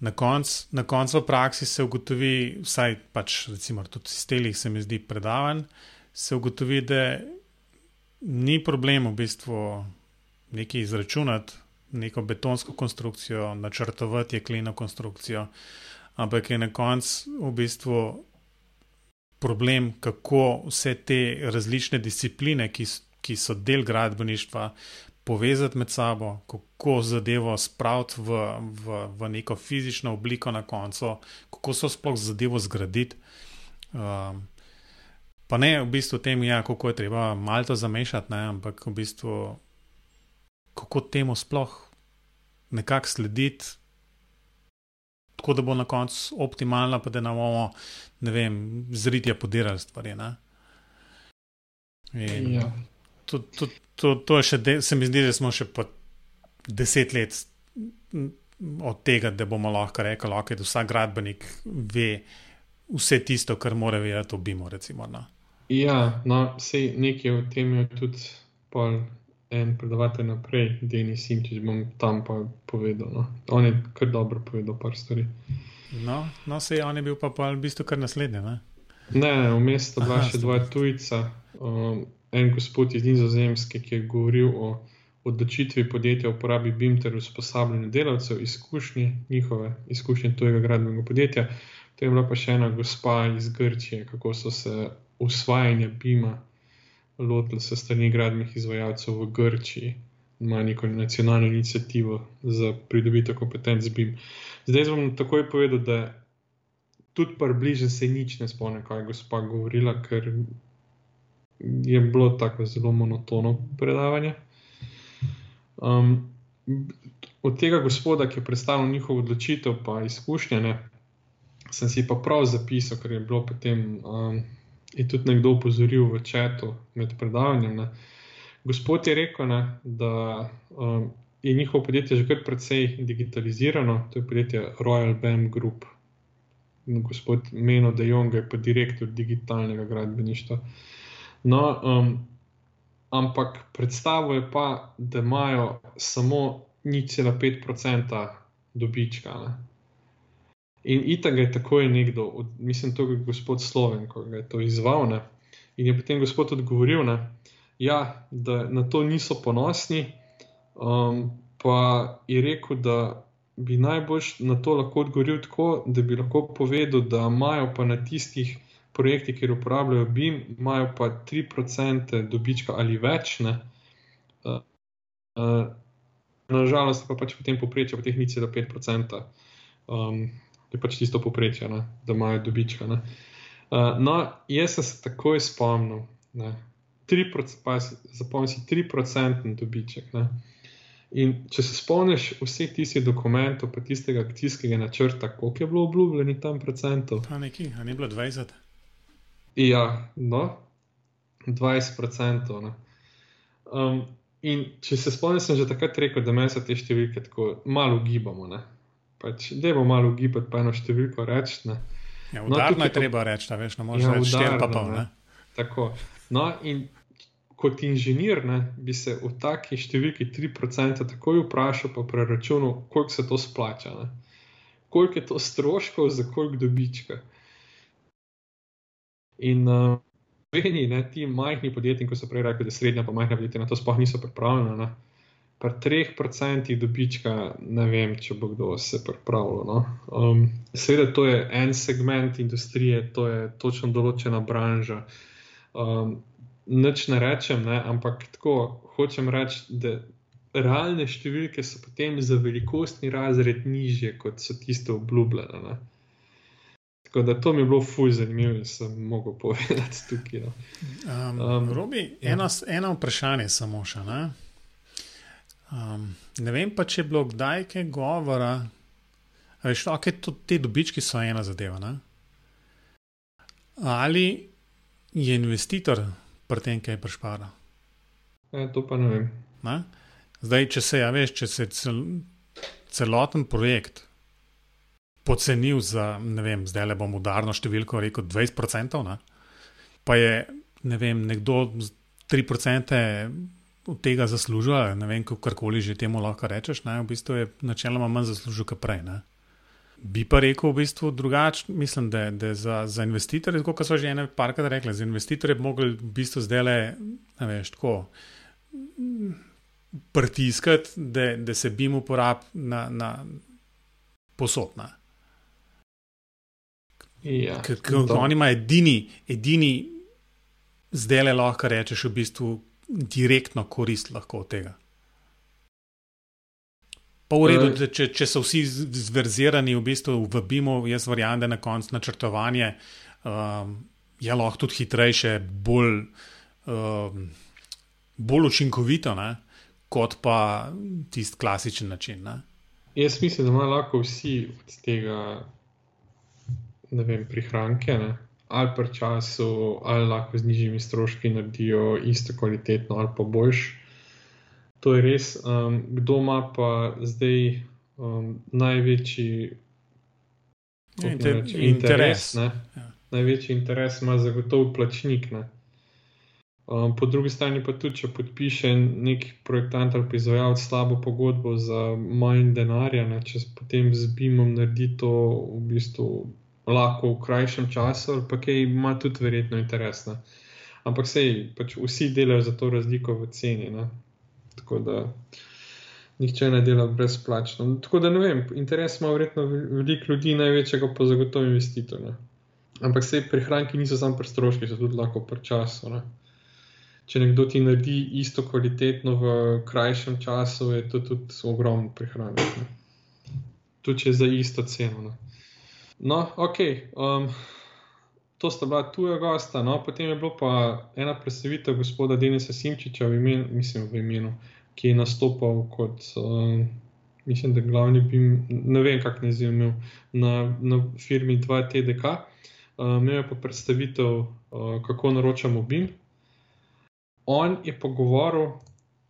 Na koncu konc v praksi se ugotovi, vsaj pač recimo tudi iz telih se mi zdi predavan, se ugotovi, da ni problem v bistvu nekaj izračunati, neko betonsko konstrukcijo, načrtovati jekleno konstrukcijo, ampak je na koncu v bistvu problem, kako vse te različne discipline, ki, ki so del gradbeništva, povezati med sabo, kako zadevo spraviti v, v, v neko fizično obliko na koncu, kako so sploh zadevo zgraditi. Um, pa ne v bistvu tem, ja, kako je treba malo to zamešati, ne, ampak v bistvu kako temu sploh nekako slediti. Tako da bo na koncu optimalno, pa da ne bomo, ne vem, zritje podirali stvari. In, ja to, to, to, to še, de, se mi zdi, da smo še po deset let od tega, da bomo lahko rekli, okay, da vsak gradbenik ve vse tisto, kar mora vedeti o BIM-u. No. Ja, no, vse nekaj o tem je tudi pol. En predavatelj naprej, Denis Simčič, bom tam pa povedal. No. On je kar dobro povedal, par stvari. No, no se je on je bil pa, pa v bistvu kar naslednji. Ne, ne vmes sta bila še dva tujca. Um, en gospod iz Nizozemske, ki je govoril o odločitvi podjetja uporabi BIM ter usposabljanju delavcev, izkušnje njihove, izkušnje tujega gradbenega podjetja. To je bila pa še ena gospa iz Grčije, kako so se usvajanja BIM-a lotili se strani gradbenih izvajalcev v Grčiji. Ima neko nacionalno inicijativo za pridobitev kompetenc BIM. Zdaj bom takoj povedal, da tudi približno se nič ne spomnim, kaj je gospa govorila, ker je bilo tako zelo monotono predavanje. Um, od tega gospoda, ki je predstavil njihovo odločitev, pa izkušnje, ne, sem si pa prav zapisal, ker je bilo potem um, je tudi nekdo upozoril v četu med predavanjem. Ne. Gospod je rekel, ne, da um, je njihovo podjetje že kar precej digitalizirano, to je podjetje Royal Bam Group. Gospod Meno De Jong je pa direktor digitalnega gradbeništva. No, um, ampak predstavo je pa, da imajo samo 0,5% dobička. Ne? In itak je takoj nekdo, od, mislim, to je gospod Sloven, ko je to izval. Ne? In je potem gospod odgovoril, ne? Ja, da na to niso ponosni, um, pa je rekel, da bi najbolj na to lahko odgovoril tako, da bi lahko povedal, da imajo pa na tistih projekti, kjer uporabljajo BIM, imajo pa 3% dobička ali več. Uh, uh, Nažalost, pa pač potem poprečje, pa teh ni celo 5%, um, je pač tisto poprečje, ne, da imajo dobička. Uh, no, jaz sem se takoj spomnil, ne, zapomni si 3% dobiček. Ne? In če se spomniš vseh tistih dokumentov, pa tistega akcijskega načrta, koliko je bilo obljubljeno tam procentov? Pa neki, a ni bilo 20? Ja, no, 20 procentov. Um, in če se spomniš, sem že takrat rekel, da me se te številke tako malo gibamo. Pač, da je malo gibati, pa eno številko reči. Ja, udarno no, je treba reči, da veš, no, možeš ja, reči 4 pa pol. Tako. No, in kot inženir ne, bi se v taki številki 3% takoj vprašal, pa preračunal, koliko se to splača. Ne. Koliko je to stroškov, za koliko dobička. In uh, veni, ne, ti majhni podjetniki, ko so prej rekli, da srednja pa majhna podjetja, na to sploh niso pripravljena. Pri 3% dobička, ne vem, če bo kdo se pripravljal. No. Um, seveda, to je en segment industrije, to je točno določena branža. Um, Noč ne rečem, ne, ampak tako hočem reči, da realne številke so potem za velikostni razred nižje, kot so tiste obljubljene. Ne. Tako da to mi je bilo fuj zanimivo in sem mogel povedati tukaj. No. Um, um, Robi, ja. eno, eno vprašanje samo še. Ne? Um, ne vem pa, če je bilo kdaj kaj govora. Veš, okay, to, te dobički so ena zadeva. Ne? Ali je investitor pri tem, kaj prešpara. E, to pa ne vem. Ne? Zdaj, če se, ja, veš, če se cel, celoten projekt pocenil za, ne vem, zdaj le bom udarno številko rekel 20%, ne? pa je ne vem, nekdo 3% od tega zaslužil, ne vem, karkoli že temu lahko rečeš, ne? v bistvu je načeloma manj zaslužil, kot prej. Ne? Bi pa rekel v bistvu drugače, mislim, da, da za, za investitorje, kot so že ene parkrat rekli, za investitorje bi mogli v bistvu zdaj le, ne veš, tako pritiskati, da, da se bi mu uporabil na, na posodna. Ja, Ker on ima edini, edini zdaj le lahko rečeš v bistvu direktno korist lahko od tega. Pa v redu, uh, če, če so vsi zverzirani, v bistvu v BIM-u, jaz verjamem, da na koncu načrtovanje um, je lahko tudi hitrejše, bolj, um, bolj učinkovito, ne, kot pa tisti klasičen način. Ne. Jaz mislim, da imajo lahko vsi od tega vem, prihranke, ne. ali pa času, ali lahko z nižjimi stroški naredijo isto kvalitetno, ali pa boljše. To je res. Um, kdo ima pa zdaj um, največji inter, reči, interes? interes ja. Največji interes ima zagotovo plačnik. Um, po drugi strani pa tudi, če podpiše nek projektant ali izvajalec slabo pogodbo za manj denarja, ne, če potem z BIM-om naredi to v bistvu lahko v krajšem času, ali pa kaj ima tudi verjetno interes. Ne. Ampak sej, pač vsi delajo za to razliko v ceni. Ne. Tako da nihče ne dela brezplačno. Tako da ne vem, interes ima verjetno veliko ljudi, največjega pa zagotovo investitorja. Ampak vse prihranki niso samo pri stroških, so tudi lahko pri času. Ne? Če nekdo ti naredi isto kvalitetno v krajšem času, je to tudi ogromno prihranek. Tudi če je za isto ceno. Ne? No, ok. Um, to sta bila tuja gosta. No? Potem je bilo pa ena predstavitev gospoda Denisa Simčiča, v imenu, mislim, v imenu, ki je nastopal kot, uh, mislim, da glavni BIM, ne vem, kako ne zimel, na, na firmi 2TDK. Uh, eh, imel je pa predstavitev, uh, kako naročamo BIM. On je pogovoril,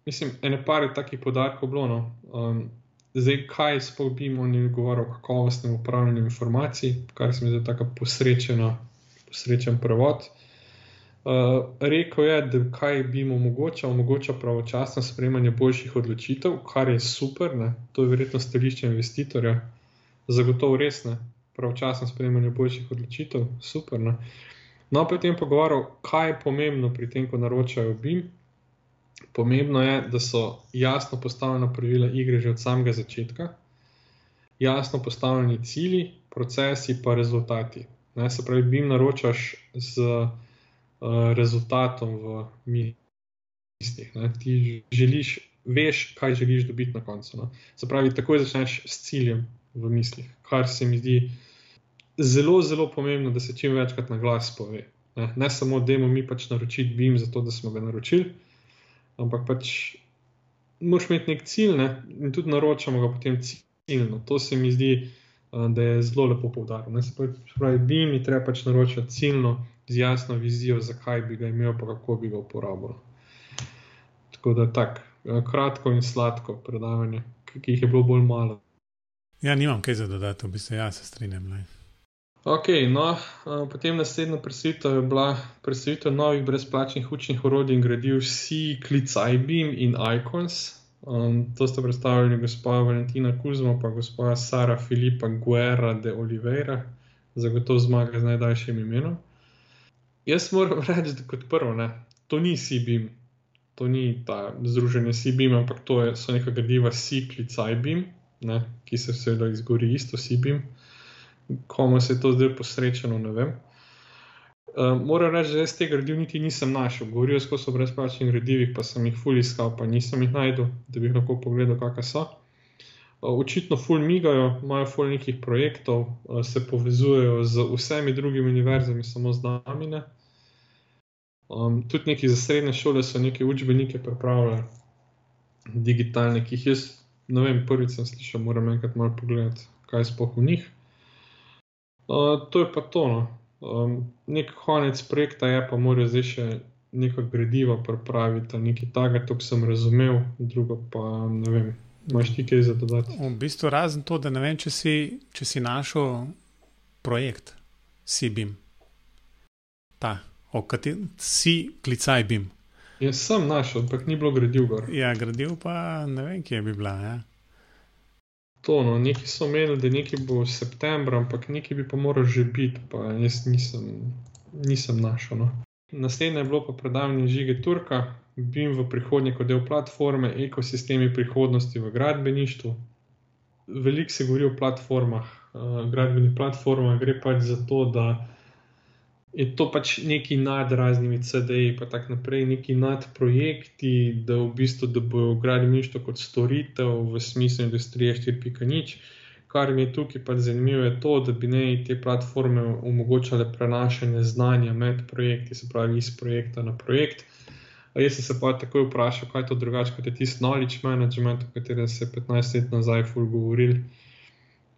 mislim, ene pare takih podarkov bilo. No? Um, Zdaj, kaj sploh bi jim govoril o kakovostnem upravljanju informacij, kar se mi zdi tako posrečeno srečen prevod. Uh, rekel je, da kaj bi jim omogočal, omogoča pravočasno sprejemanje boljših odločitev, kar je super, ne? to je verjetno stališče investitorja, zagotovo res ne, pravočasno sprejemanje boljših odločitev, super. Ne? No, potem pa govoril, kaj je pomembno pri tem, ko naročajo BIM. Pomembno je, da so jasno postavljena pravila igre že od samega začetka, jasno postavljeni cilji, procesi pa rezultati. Ne, se pravi, BIM naročaš z uh, rezultatom v mislih. Ti želiš, veš, kaj želiš dobiti na koncu. Ne. Se pravi, takoj začneš s ciljem v mislih, kar se mi zdi zelo, zelo pomembno, da se čim večkrat na glas pove. Ne, ne samo, da imamo mi pač naročiti BIM, zato da smo ga naročili, ampak pač moraš imeti nek cilj ne, in tudi naročamo ga potem ciljno. To se mi zdi, da je zelo lepo poudarjeno. Se pravi, BIM je treba pač naročiti ciljno, z jasno vizijo, zakaj bi ga imel, pa kako bi ga uporabil. Tako da tako, kratko in sladko predavanje, ki jih je bilo bolj malo. Ja, nimam kaj za dodati, bi se jaz strinjal. Ok, no, potem naslednja predstavitev je bila predstavitev novih brezplačnih učnih orodij in gradiv C, Klic, iBeam in Icons. Um, to sta predstavili gospa Valentina Kuzma in gospa Sara Filipa Guerra de Oliveira, zagotovo zmaga z najdaljšim imenom. Jaz moram reči, da kot prvo, ne, to ni C-beam, to ni ta združenje C-beam, ampak to je, so neka gradiva C, Klic, iBeam, ne, ki se seveda izgori isto C-beam komu se je to zdaj posrečeno, ne vem. Uh, moram reči, da jaz te gradiv niti nisem našel. Govorijo skozi brezplačnih gradivih, pa sem jih ful iskal, pa nisem jih najdel, da bi lahko pogledal, kakšne so. Uh, očitno ful migajo, imajo ful nekih projektov, uh, se povezujejo z vsemi drugimi univerzami, samo z nami. Ne. Um, tudi neki za srednje šole so neke učbenike pripravljali, digitalne, ki jih jaz, ne vem, prvič sem slišal, moram enkrat malo pogledati, kaj je spoh v njih. Uh, to je pa to. No. Um, nek konec projekta je, pa morajo zdaj še neko gradivo pripraviti, nekaj takega, to sem razumel, drugo pa ne vem. Máš ti kaj za dodati? V bistvu razen to, da ne vem, če si, če si našel projekt CBIM. Ta, o katerem si klicaj BIM. Jaz sem našel, ampak ni bilo gradiv gor. Ja, gradiv pa ne vem, kje bi bila. Ja to. No. Neki so menili, da nekaj bo v septembru, ampak nekaj bi pa moral že biti, pa jaz nisem, nisem našel. No. Naslednje je bilo pa predavanje žige Turka, BIM v prihodnje kot del platforme, ekosistemi prihodnosti v gradbeništvu. Veliko se govori o platformah, uh, gradbenih platformah, gre pač za to, da je to pač neki nad raznimi CD-ji, pa tako naprej, neki nad projekti, da v bistvu bojo gradbeništvo kot storitev v smislu industrije 4.0. Kar mi je tukaj pač zanimivo, je to, da bi ne te platforme omogočale prenašanje znanja med projekti, se pravi iz projekta na projekt. A jaz sem se pa takoj vprašal, kaj je to drugače kot je tisti knowledge management, o katerem se je 15 let nazaj ful govoril.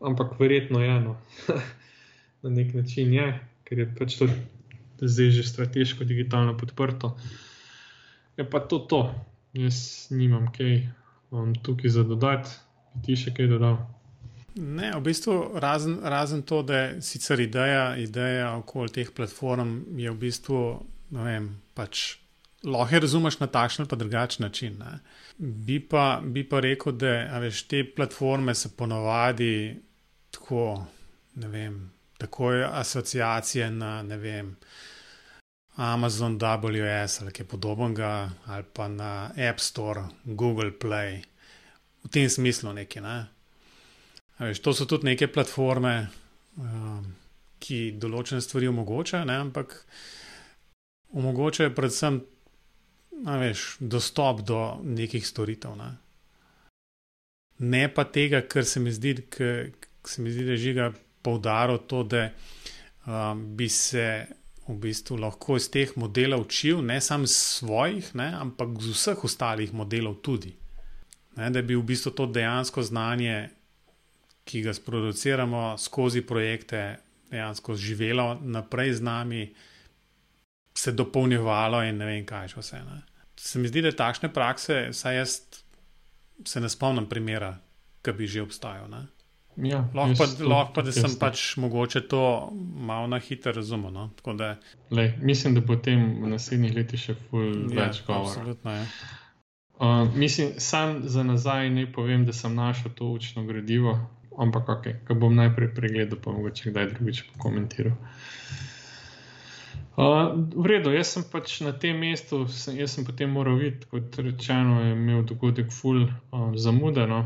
Ampak verjetno je eno, na nek način je ker je pač to zdaj že strateško, digitalno podprto. Je pa to to, jaz nimam kaj um, tukaj za dodati, ti še kaj dodal. Ne, v bistvu razen, razen to, da je sicer ideja, ideja okoli teh platform, je v bistvu, ne vem, pač lahko razumeš na takšen ali pa drugačen način. Bi pa, bi pa rekel, da veš, te platforme se ponovadi tako, ne vem, tako je asociacije na ne vem. Amazon WS ali kaj podobnega, ali pa na App Store, Google Play, v tem smislu neki. Ne? Veš, to so tudi neke platforme, um, ki določene stvari omogočajo, ne? ampak omogočajo predvsem veš, dostop do nekih storitev. Ne? ne pa tega, kar se mi zdi, kar se mi zdi, da žiga poudaril to, da um, bi se v bistvu lahko iz teh modelov učil, ne samo svojih, ne, ampak z vseh ostalih modelov tudi. Ne, da bi v bistvu to dejansko znanje, ki ga sproduciramo skozi projekte, dejansko živelo naprej z nami, se dopolnjevalo in ne vem, kaj še vse. Ne. Se mi zdi, da takšne prakse, saj jaz se ne spomnim primera, ki bi že obstajal. Ne. Ja, lahko pa, lahko pa, da sem jaz, pač mogoče to malo na hitro razumel. No? Da... Lej, mislim, da bo tem v naslednjih letih še ja, več govora. Absolutno je. Uh, mislim, sam za nazaj ne povem, da sem našel to učno gradivo, ampak ok, ko bom najprej pregledal, pa mogoče kdaj drugič pokomentiral. Uh, v redu, jaz sem pač na tem mestu, sem, jaz sem potem moral videti, kot rečeno, je imel dogodek full uh, zamudeno.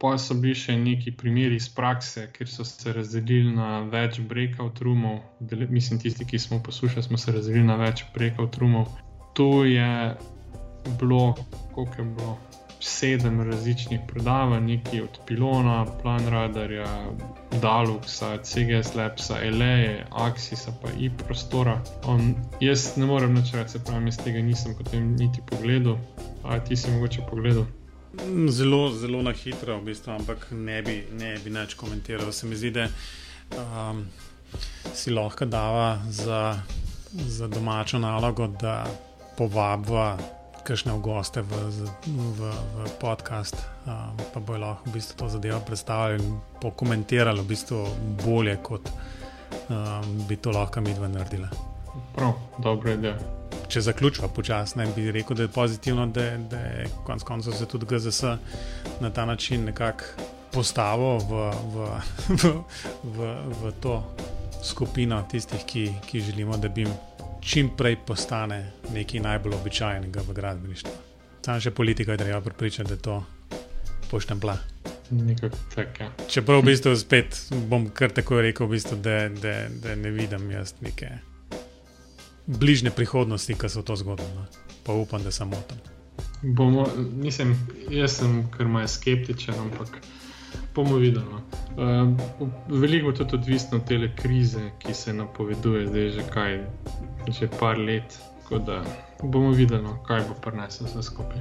Pa so bili še neki primeri iz prakse, kjer so se razdelili na več breakout roomov. Mislim, tisti, ki smo poslušali, smo se razdelili na več breakout roomov. To je bilo, koliko je bilo, sedem različnih predavanj, nekaj od Pilona, Plan Radarja, Daluxa, CGS Labsa, Eleje, Axisa, pa i prostora. Um, jaz ne morem več reči, se pravi, iz tega nisem potem niti pogledal. A ti si mogoče pogledal? Zelo, zelo na hitro, v bistvu, ampak ne bi, ne bi več komentiral. Se mi zdi, da um, si lahko dava za, za domačo nalogo, da povabva kakšne goste v, v, v podcast, um, pa bojo lahko v bistvu to zadevo predstavili in pokomentirali v bistvu bolje, kot um, bi to lahko mi dva naredila. Prav, dobro je. Če zaključiva počasno, bi rekel, da je pozitivno, da, da je konec koncev se tudi GZS na ta način nekako postavil v, v, v, v, v to skupino tistih, ki, ki želimo, da bi jim čim prej postane nekaj najbolj običajnega v gradbeništvu. Sam še politika je treba pripričati, da je to poštempla. Tak, ja. Čeprav v bistvu spet bom kar tako rekel, v bistvu, da, da, da ne vidim jaz neke bližnje prihodnosti, ki v to zgodi. No. Pa upam, da sem moten. Bomo, mislim, jaz sem kar malce skeptičen, ampak bomo videli. Uh, veliko je tudi odvisno od te krize, ki se napoveduje, zdaj že kaj, že par let. Tako da bomo videli, no, kaj bo prineslo vse skupaj.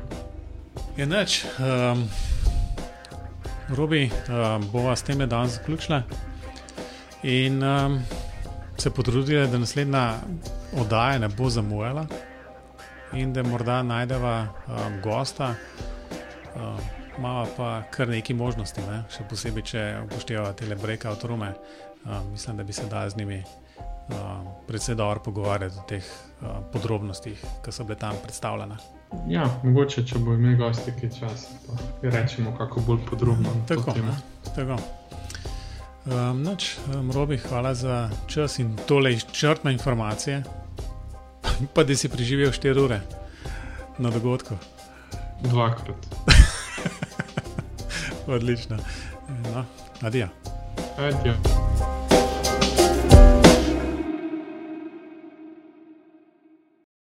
Je noč, um, Robi, um, bova s tem dan zaključila in um, se potrudila, da naslednja oddaja ne bo zamujala in da morda najdeva um, gosta. Um, Mava pa kar nekaj možnosti, ne? še posebej, če upoštevate te breakout rume. Uh, mislim, da bi se dal z njimi uh, predvsej dobro pogovarjati o teh uh, podrobnostih, ki so bile tam predstavljene. Ja, mogoče, če bo imel gosti nekaj časa, pa rečemo kako bolj podrobno. Tako. tako. Um, noč, um, Robi, hvala za čas in tole izčrpne informacije. pa da si preživel 4 ure na dogodku. Dvakrat. Odlično. No, adijo. Adijo.